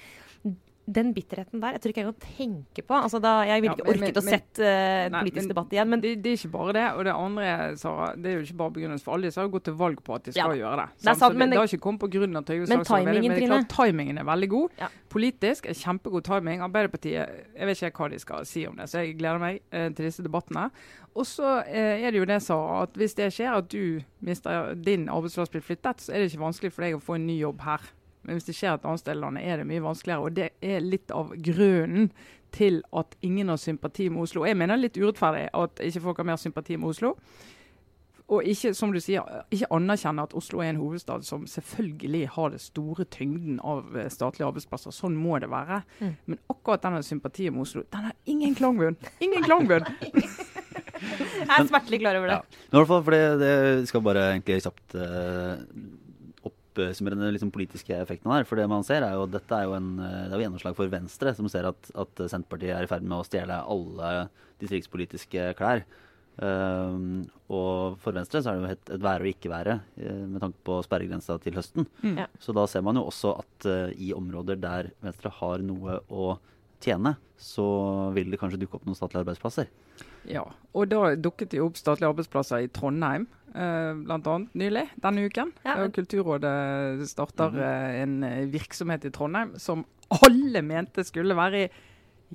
den bitterheten der, jeg tror ikke jeg kan tenke på. Altså da, jeg ville Ja, ikke men- orket men- å sette uh, Nei, politisk men debatt igjen, men det, det er ikke bare det. Og det andre, Sara, det er jo ikke bare begrunnelsen for alle disse har gått til valg på at de skal Ja, gjøre det. det er sant, det, men det det- har ikke kommet av Trygve Men Slagsvold Vedum, men det er klart timingen er veldig god. Ja. Politisk er kjempegod timing. Arbeiderpartiet Jeg vet ikke hva de skal si om det, så jeg gleder meg eh, til disse debattene. Og så eh, er det jo det, Sara, at hvis det skjer at du mister din arbeidsplass blir flyttet, så er det ikke vanskelig for deg å få en ny jobb her. Men hvis det skjer et annet sted i landet, er det mye vanskeligere. Og det er litt av grunnen til at ingen har sympati med Oslo. Jeg mener litt urettferdig at ikke folk har mer sympati med Oslo. Og ikke, som du sier, ikke anerkjenne at Oslo er en hovedstad som selvfølgelig har det store tyngden av eh, statlige arbeidsplasser. Sånn må det være. Mm. Men akkurat denne sympatien med Oslo, den har ingen klangbunn. Ingen klangbunn! [LAUGHS] jeg er smertelig klar over det. Men i hvert fall, for det, det skal bare egentlig kjapt eh, oppsummere den liksom politiske effekten her. For det man ser er jo dette er jo en, eh, det er jo gjennomslag for Venstre, som ser at, at Senterpartiet er i ferd med å stjele alle distriktspolitiske klær. Um, og for Venstre så er det jo et, et være og ikke være eh, med tanke på sperregrensa til høsten. Mm. Ja. Så da ser man jo også at uh, i områder der Venstre har noe å tjene, så vil det kanskje dukke opp noen statlige arbeidsplasser. Ja, og da dukket det opp statlige arbeidsplasser i Trondheim, eh, annet nylig, denne uken. Ja, Kulturrådet starter eh, en eh, virksomhet i Trondheim som alle mente skulle være i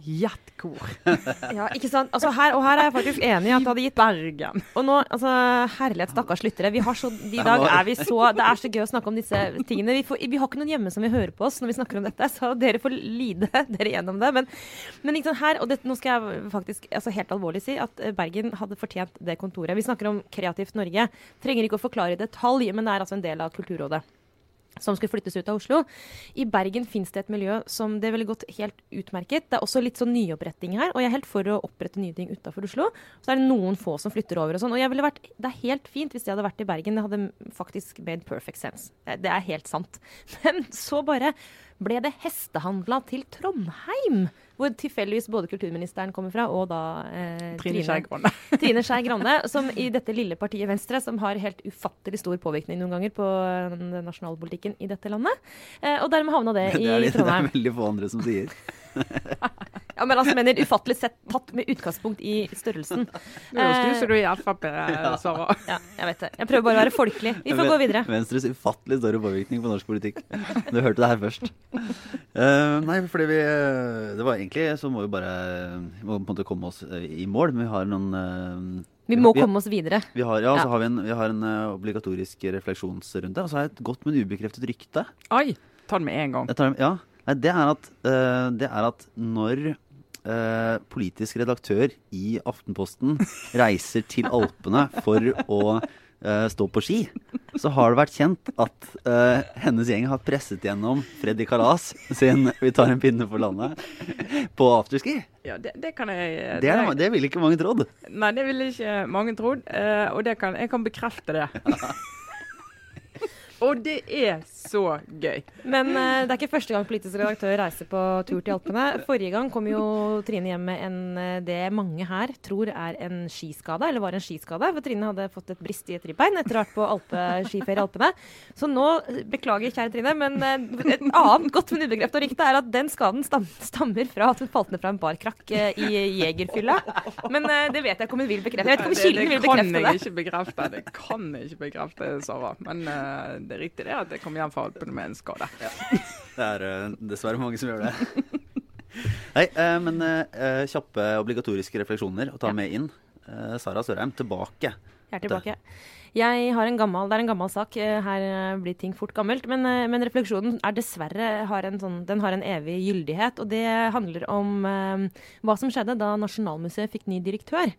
Jetkor [LAUGHS] Ja, ikke sant? Altså her, og her er jeg faktisk enig i at det hadde gitt Bergen. Og nå, altså, herlighet, stakkars lyttere. Vi har så, I dag er vi så Det er så gøy å snakke om disse tingene. Vi, får, vi har ikke noen hjemme som vil høre på oss når vi snakker om dette, så dere får lide [LAUGHS] dere gjennom det. Men, men ikke sant, her, og det, nå skal jeg faktisk altså, helt alvorlig si at eh, Bergen hadde fortjent det kontoret. Vi snakker om Kreativt Norge. Trenger ikke å forklare i detalj, men det er altså en del av Kulturrådet som skulle flyttes ut av Oslo. I Bergen fins det et miljø som det ville gått helt utmerket. Det er også litt sånn nyoppretting her, og jeg er helt for å opprette nye ting utafor Oslo. Så er det noen få som flytter over og sånn. Og jeg ville vært, det er helt fint hvis jeg hadde vært i Bergen. Det hadde faktisk made perfect sense. Det er helt sant. [LAUGHS] Men så bare ble det hestehandla til Trondheim. Hvor tilfeldigvis både kulturministeren kommer fra, og da eh, Trine Skei Grande. [LAUGHS] Trine Skei Grande, som i dette lille partiet Venstre, som har helt ufattelig stor påvirkning noen ganger på den nasjonalpolitikken i dette landet. Eh, og dermed havna det [LAUGHS] i Det i det, det er Trondheim. veldig få andre som sier. Ja, men altså mener ufattelig sett tatt med utgangspunkt i størrelsen. Nå som du er i Frp, Sara. Ja, jeg vet det. Jeg prøver bare å være folkelig. Vi får gå videre. Venstres ufattelig store påvirkning på norsk politikk. Du hørte det her først. Uh, nei, fordi vi eh, Det var egentlig så må vi bare Vi må på en måte komme oss eh, i mål, men vi har noen uh, Vi må vi, komme oss videre. vi har, Ja, Ja. så har vi en, vi har en eh, obligatorisk refleksjonsrunde. Og så har jeg et godt, men ubekreftet rykte. Oi, ta det med en gang. Jeg tar, ja, nei, det, er at, uh, det er at når uh, politisk redaktør i Aftenposten [LAUGHS] reiser til Alpene for å uh, stå på ski, så har det vært kjent at hennes gjeng har presset gjennom Freddy Kalas sin 'Vi tar en pinne for landet' på afterski. Ja, det, det kan jeg Det, er, det ville ikke mange trodd. Nei, det ville ikke mange trodd. og det kan, jeg kan bekrefte det. [LAUGHS] og det er så gøy. Men uh, det er ikke første gang politisk redaktør reiser på tur til Alpene. Forrige gang kom jo Trine hjem med en, eh, det mange her tror er en skiskade, eller var en skiskade. For Trine hadde fått et brist i et ribbein etter å ha vært på Alpe, skiferie i Alpene. Så nå, beklager kjære Trine, men uh, et annet godt, men ubegrepet og riktig er at den skaden stam, stammer fra at hun falt ned fra en barkrakk uh, i jegerfylla. Men det vet jeg ikke om hun vil bekrefte. Jeg vet ikke om det, bekrefte det Det kan jeg ikke bekrefte. Det kan jeg ikke bekrefte, Sara. Men det er riktig det at jeg kom hjem fra Alpene med en skade. Det er eh, dessverre mange som gjør det. [LAUGHS] Nei, eh, men eh, kjappe obligatoriske refleksjoner å ta Ja. med inn. Eh, Sara Sørheim tilbake. Jeg er tilbake. Jeg har en gammel, Det er en gammel sak. Her blir ting fort gammelt. Men, men refleksjonen er dessverre har en, sånn, den har en evig gyldighet. Og det handler om eh, hva som skjedde da Nasjonalmuseet fikk ny direktør.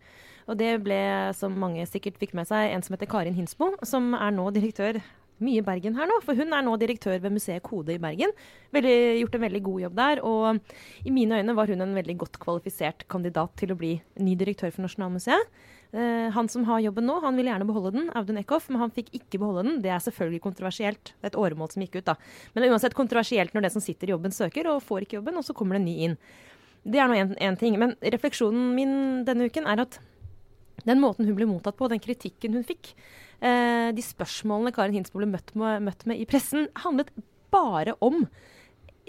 Og det ble, som mange sikkert fikk med seg, en som heter Karin Hinsmo, som er nå direktør mye Bergen her nå. For hun er nå direktør ved museet Kode i Bergen. Veldig, gjort en veldig god jobb der. Og i mine øyne var hun en veldig godt kvalifisert kandidat til å bli ny direktør for Nasjonalmuseet. Uh, han som har jobben nå, han ville gjerne beholde den, Audun Eckhoff, men han fikk ikke beholde den. Det er selvfølgelig kontroversielt. Det er et åremål som gikk ut, da. Men det er uansett kontroversielt når det som sitter i jobben, søker og får ikke jobben, og så kommer det en ny inn. Det er nå én ting. Men refleksjonen min denne uken er at den måten hun ble mottatt på, den kritikken hun fikk, eh, de spørsmålene Karin Hinsbo ble møtt med, møtt med i pressen, handlet bare om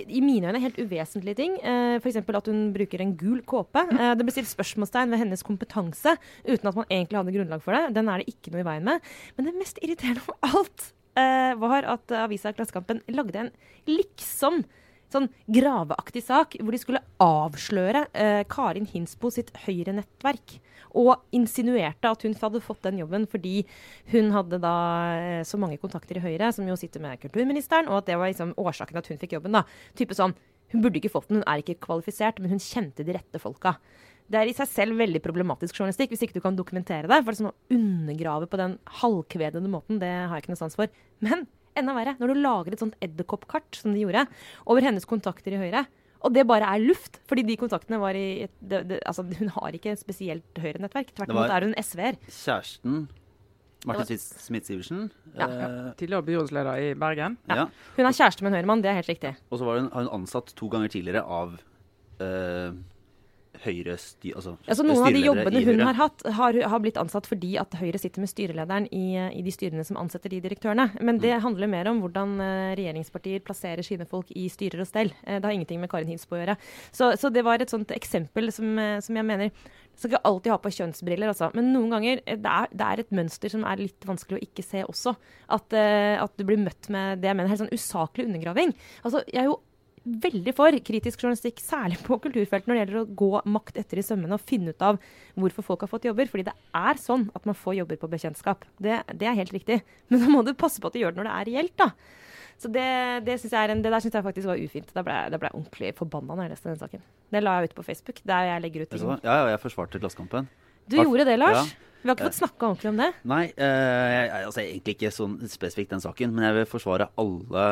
i mine øyne helt uvesentlige ting. Eh, F.eks. at hun bruker en gul kåpe. Eh, det ble stilt spørsmålstegn ved hennes kompetanse uten at man egentlig hadde grunnlag for det. Den er det ikke noe i veien med. Men det mest irriterende av alt eh, var at avisa Klassekampen lagde en liksom sånn graveaktig sak hvor de skulle avsløre eh, Karin Hinsbo sitt Høyre-nettverk og insinuerte at hun hadde fått den jobben fordi hun hadde da eh, så mange kontakter i Høyre, som jo sitter med kulturministeren, og at det var liksom årsaken at hun fikk jobben. da. Type sånn, Hun burde ikke fått den, hun er ikke kvalifisert, men hun kjente de rette folka. Det er i seg selv veldig problematisk journalistikk hvis ikke du kan dokumentere det. For det sånn å undergrave på den halvkvedede måten, det har jeg ikke noe sans for. Men enda verre, når du lager et sånt edderkoppkart, som de gjorde, over hennes kontakter i Høyre, og det bare er luft, fordi de kontaktene var i det, det, altså, Hun har ikke spesielt Høyre-nettverk. Tvert imot er hun SV-er. Kjæresten Martin Smith-Sivertsen. Ja, ja. Eh, Tidligere byrådsleder i Bergen. Ja. Hun er kjæreste med en høyremann, det er helt riktig. Og så har hun ansatt to ganger tidligere av eh, Høyre styr, altså, altså Noen av de jobbene hun har hatt, har, har, blitt ansatt fordi at Høyre sitter med styrelederen i, i, de styrene som ansetter de direktørene. Men det mm. handler mer om hvordan uh, regjeringspartier plasserer sine folk i styrer og stell. Uh, det har ingenting med Karin Hinsbo å gjøre. Så, så, det var et sånt eksempel som, uh, som jeg mener skal ikke alltid ha på kjønnsbriller, altså. Men noen ganger det er, det er, et mønster som er litt vanskelig å ikke se også. At, at du blir møtt med det jeg mener helt sånn usaklig undergraving. Altså, jeg er jo veldig for kritisk journalistikk, særlig på kulturfeltet, når det gjelder å gå makt etter i sømmene og finne ut av hvorfor folk har fått jobber. Fordi det er sånn at man får jobber på bekjentskap. Det, det er helt riktig. [LAUGHS] Men da må du passe på at du gjør det når det er reelt, da. Så det, det, jeg en, det der syns jeg faktisk var ufint. Da ble, da ble jeg ordentlig forbanna når jeg leste den saken. Det la jeg ut på Facebook, der jeg legger ut ting. Ja, ja, jeg forsvarte Klassekampen. Du gjorde det, Lars? Ja. Vi har ikke fått snakka ordentlig om det. Nei, eh, altså egentlig ikke sånn spesifikt den saken. Men jeg vil forsvare alle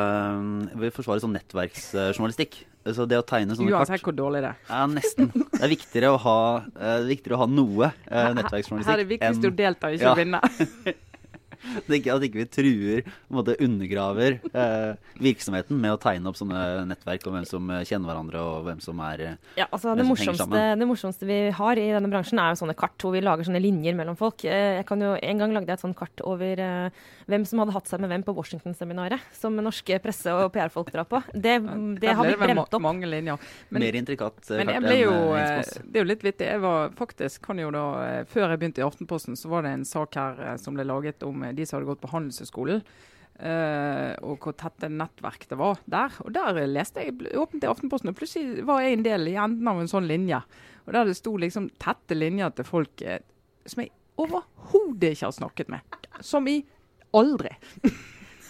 Jeg vil forsvare sånn nettverksjournalistikk. Så det å tegne sånne Uansett kart hvor dårlig det er. Ja, nesten. Det er viktigere å ha, eh, viktigere å ha noe eh, nettverksjournalistikk. Her er det viktigst å delta, ikke å vinne. [LAUGHS] [LAUGHS] ikke, at ikke vi truer måte, undergraver eh, virksomheten med å tegne opp sånne nettverk om hvem som eh, kjenner hverandre og hvem som er eh, Ja, altså det morsomste, det morsomste, vi har i denne bransjen, er jo sånne kart hvor vi lager sånne linjer mellom folk. Eh, jeg kan jo, En gang lagde jeg et sånt kart over eh, hvem som hadde hatt seg med hvem på Washington-seminaret, som norske presse- og PR-folk drar på. Det, det har vi bremt opp. Mange linjer. Men, Mer intrikat kart men jeg ble jo, Det er jo litt vittig. Jeg var faktisk, kan jo da, Før jeg begynte i Aftenposten, så var det en sak her som ble laget om de som hadde gått på Handelshøyskolen. Uh, og hvor tette nettverk det var der. Og Der leste jeg åpent i Aftenposten, og plutselig var jeg en del i enden av en sånn linje. Og Der det sto liksom tette linjer til folk uh, som jeg overhodet ikke har snakket med. Som i aldri. [LAUGHS]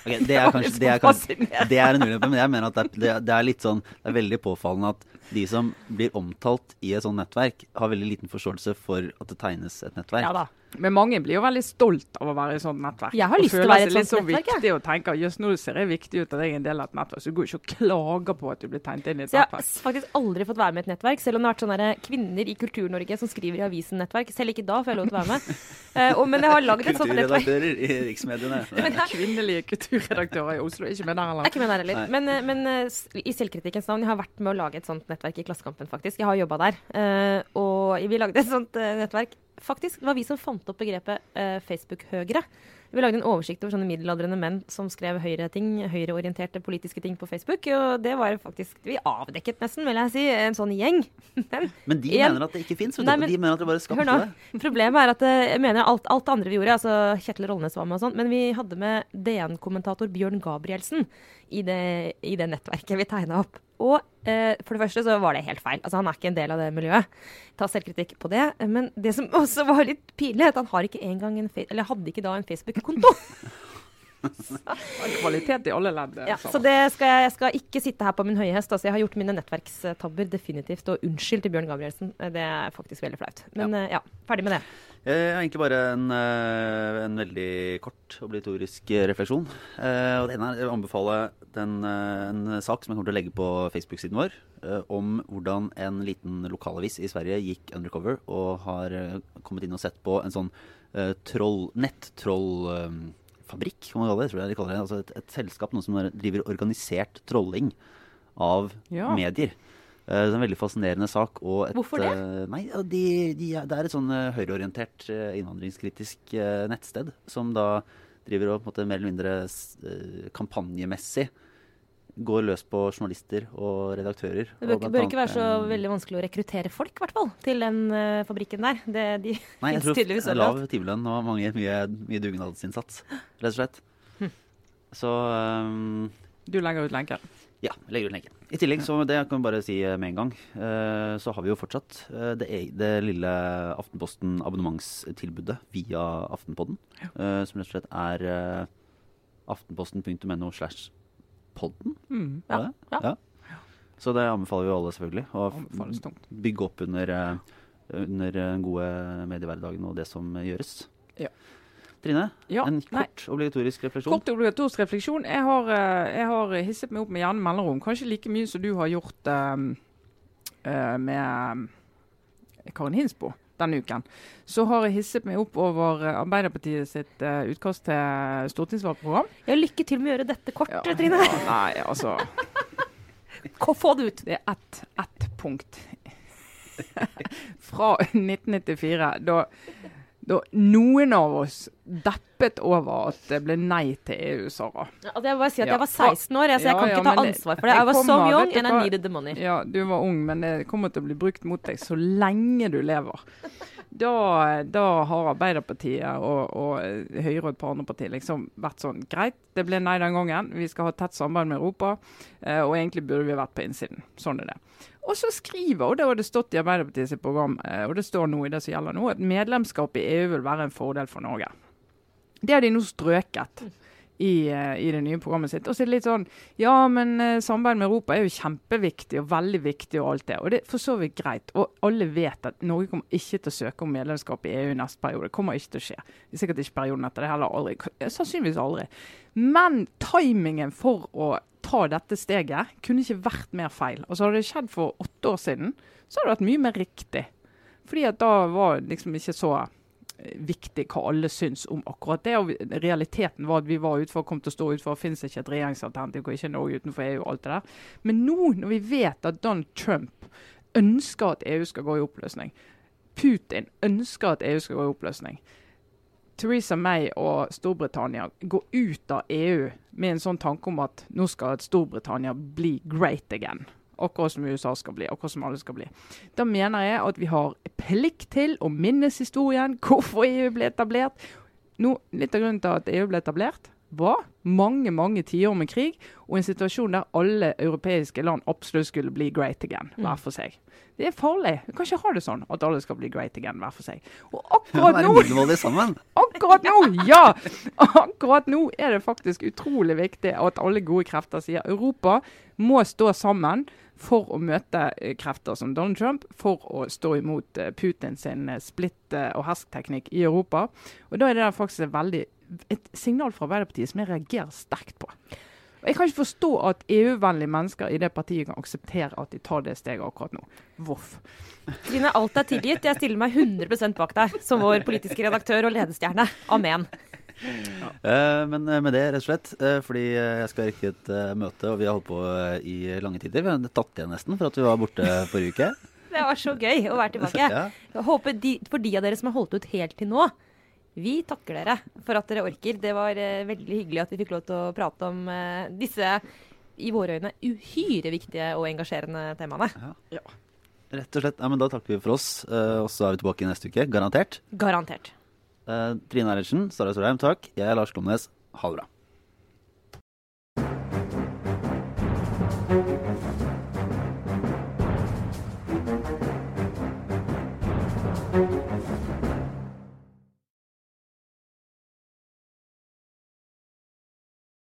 Okay, det, er kanskje, [LAUGHS] det, er kanskje, det er en ulempe, men jeg mener at det er, det er, litt sånn Det er veldig påfallende at de som blir omtalt i et sånt nettverk, har veldig liten forståelse for at det tegnes et nettverk. Ja da. Men mange blir jo veldig stolt av å være i et sånt nettverk. Jeg har lyst til å være i et sånt nettverk. Og føler seg litt så viktig og tenker jøss, nå ser jeg viktig ut at jeg er en del av et nettverk. Så du går ikke og klager på at du blir tegnet inn i et så nettverk. Jeg har faktisk aldri fått være med i et nettverk, selv om det har vært sånne kvinner i Kultur-Norge som skriver i avisen nettverk. Selv ikke da får jeg lov til å være med. [LAUGHS] uh, men jeg har laget et sånt nettverk. Kulturredaktører i riksmediene. [LAUGHS] Kvinnelige kulturredaktører i Oslo. Ikke med der heller. Ikke med der heller. Men, eh, men uh, i selvkritikkens navn, jeg har vært med å lage et sånt nettverk i Klassekampen, faktisk. Jeg har jobba der. Uh, og vi lagde et sånt nettverk faktisk, det var vi som fant opp begrepet uh, Facebook-høgre. Vi lagde en oversikt over sånne middelaldrende menn som skrev høyre-ting, høyreorienterte politiske ting på Facebook. Og det var faktisk Vi avdekket nesten, vil jeg si, en sånn gjeng. [LAUGHS] Men, men de igjen, mener at det ikke fins? De mener at det bare skapte det? Problemet er at eh, jeg mener alt, alt det andre vi gjorde, altså Kjetil Rollnes var med og sånn, men vi hadde med DN-kommentator Bjørn Gabrielsen i det, i det nettverket vi tegna opp. Og eh, for det første så var det helt feil. Altså Han er ikke en del av det miljøet. Ta selvkritikk på det. Men det som [LAUGHS] også var litt pinlig, er at han har ikke engang en, eller hadde ikke da en Facebook-konto. [LAUGHS] Kvalitet i alle ledd. Ja, så det skal jeg, jeg skal ikke sitte her på min høye hest. Altså, jeg har gjort mine nettverkstabber definitivt. Og unnskyld til Bjørn Gabrielsen. Det er faktisk veldig flaut. Men ja, ja ferdig med det. Jeg har egentlig bare en, eh, en veldig kort obligatorisk eh, refleksjon. Eh, og det ene er vil anbefale den, eh, en sak som jeg kommer til å legge på Facebook-siden vår, eh, om hvordan en liten lokalavis i Sverige gikk undercover og har eh, kommet inn og sett på en sånn eh, troll, nettrollfabrikk, kan man kalle det. Tror jeg de kaller det. Altså et, et selskap noe som driver organisert trolling av Ja. medier. Eh, Det er en veldig fascinerende sak. Og et, Hvorfor det? eh, Nei, de, de, det er et sånn eh, høyreorientert innvandringskritisk nettsted som da driver og på en måte mer eller mindre kampanjemessig går løs på journalister og redaktører. Det bør, og bør ikke være så veldig vanskelig å rekruttere folk, i hvert fall, til den uh, fabrikken der. Det, de Nei, jeg tror det er lav timelønn og mange, mye, mye dugnadsinnsats, rett og slett. Så um, Du legger ut lenken. Ja, legger ut lenken. I tillegg, så det kan vi bare si eh, med en gang, uh, så har vi jo fortsatt uh, det, e- det lille Aftenposten abonnementstilbudet via Aftenpodden. eh, Som rett og slett er aftenposten.no slash podden. Mm. Ja. Ja. ja. Så det anbefaler vi alle, selvfølgelig. Å bygge opp under, eh, under den gode mediehverdagen og det som gjøres. Ja. Trine, Ja, en nei. kort obligatorisk refleksjon. Kort obligatorisk refleksjon. Jeg har, eh, jeg har hisset meg opp med jevne mellomrom. Kanskje like mye som du har gjort um, uh, med eh, Karin Hinsbo denne uken. Så har jeg hisset meg opp over eh, Arbeiderpartiet sitt uh, utkast til stortingsvalgprogram. Ja, lykke til med å gjøre dette kort, Ja, Trine. ja, nei, altså [LAUGHS] Hvor Få det ut. Det er ett et punkt [LAUGHS] fra 1994, da, da noen av oss deppet over at det ble nei til EU, Sara. Altså, jeg vil bare si at Ja. jeg var 16 år, jeg, så jeg kan ikke ta ansvar for det. jeg var så so young and I needed the money. Ja, du var ung, men det kommer til å bli brukt mot deg så lenge du lever. Da, da har Arbeiderpartiet og, og Høyre og et par andre partier liksom vært sånn Greit, det ble nei den gangen. Vi skal ha tett samarbeid med Europa. eh, og egentlig burde vi vært på innsiden. Sånn er det. Og så skriver, og det har det stått i Arbeiderpartiet sitt program, eh, og det står nå i det som gjelder nå, at medlemskap i EU vil være en fordel for Norge. Det har de nå strøket i, eh, i det nye programmet sitt. Og så er det litt sånn Ja, men eh, samarbeid med Europa er jo kjempeviktig og veldig viktig og alt det. Og det er for så vidt greit. Og alle vet at Norge kommer ikke til å søke om medlemskap i EU neste periode. Det kommer ikke til å skje. Det er sikkert ikke perioden etter det heller. Aldri. Sannsynligvis aldri. Men timingen for å ta dette steget kunne ikke vært mer feil. Altså Hadde det skjedd for åtte år siden, så hadde det vært mye mer riktig. Fordi at da var liksom ikke så viktig hva alle syns om akkurat det. og Realiteten var at vi var utenfor, kom til å stå utenfor. Fins ikke et regjeringsalternativ, og ikke Norge utenfor EU og alt det der. Men nå, når vi vet at Donald Trump ønsker at EU skal gå i oppløsning, Putin ønsker at EU skal gå i oppløsning, Theresa May og Storbritannia går ut av EU med en sånn tanke om at nå skal Storbritannia bli great again. Akkurat som USA skal bli, akkurat som alle skal bli. Da mener jeg at vi har plikt til å minnes historien, hvorfor EU ble etablert. Nå, litt av grunnen til at EU ble etablert, var mange mange tiår med krig og en situasjon der alle europeiske land absolutt skulle bli great again, hver for seg. Det er farlig. Vi kan ikke ha det sånn at alle skal bli great again hver for seg. Og [LAUGHS] akkurat nå. [LAUGHS] Akkurat nå, ja! Akkurat nå er det faktisk utrolig viktig at alle gode krefter sier Europa må stå sammen for å møte eh, krefter som Donald Trump, for å stå imot eh, Putin sin eh, splitt og hersk-teknikk i Europa. Og Da er det faktisk veldig et signal fra Arbeiderpartiet som jeg reagerer sterkt på. Og Jeg kan ikke forstå at EU-vennlige mennesker i det partiet kan akseptere at de tar det steget akkurat nå. Voff. Trine, alt er tilgitt. Jeg stiller meg 100% bak deg som vår politiske redaktør og ledestjerne. Amen. Eh, men eh, med det, rett og slett, uh, fordi jeg skal rekke et uh, møte, og vi har holdt på i lange tider. Vi har tatt igjen nesten for at vi var borte forrige uke. Det var så gøy å være tilbake. Ja. Jeg håper de, For de av dere som har holdt ut helt til nå, vi takker dere for at dere orker. Det var eh, veldig hyggelig at vi fikk lov til å prate om eh, disse i våre øyne uhyre viktige og engasjerende temaene. Rett og slett. Ja, men da takker vi for oss, eh, og så er vi tilbake neste uke. Garantert. Garantert. Eh, Trine Eilertsen, Sara Storheim, takk. Jeg er Lars Klomnes. Ha det bra.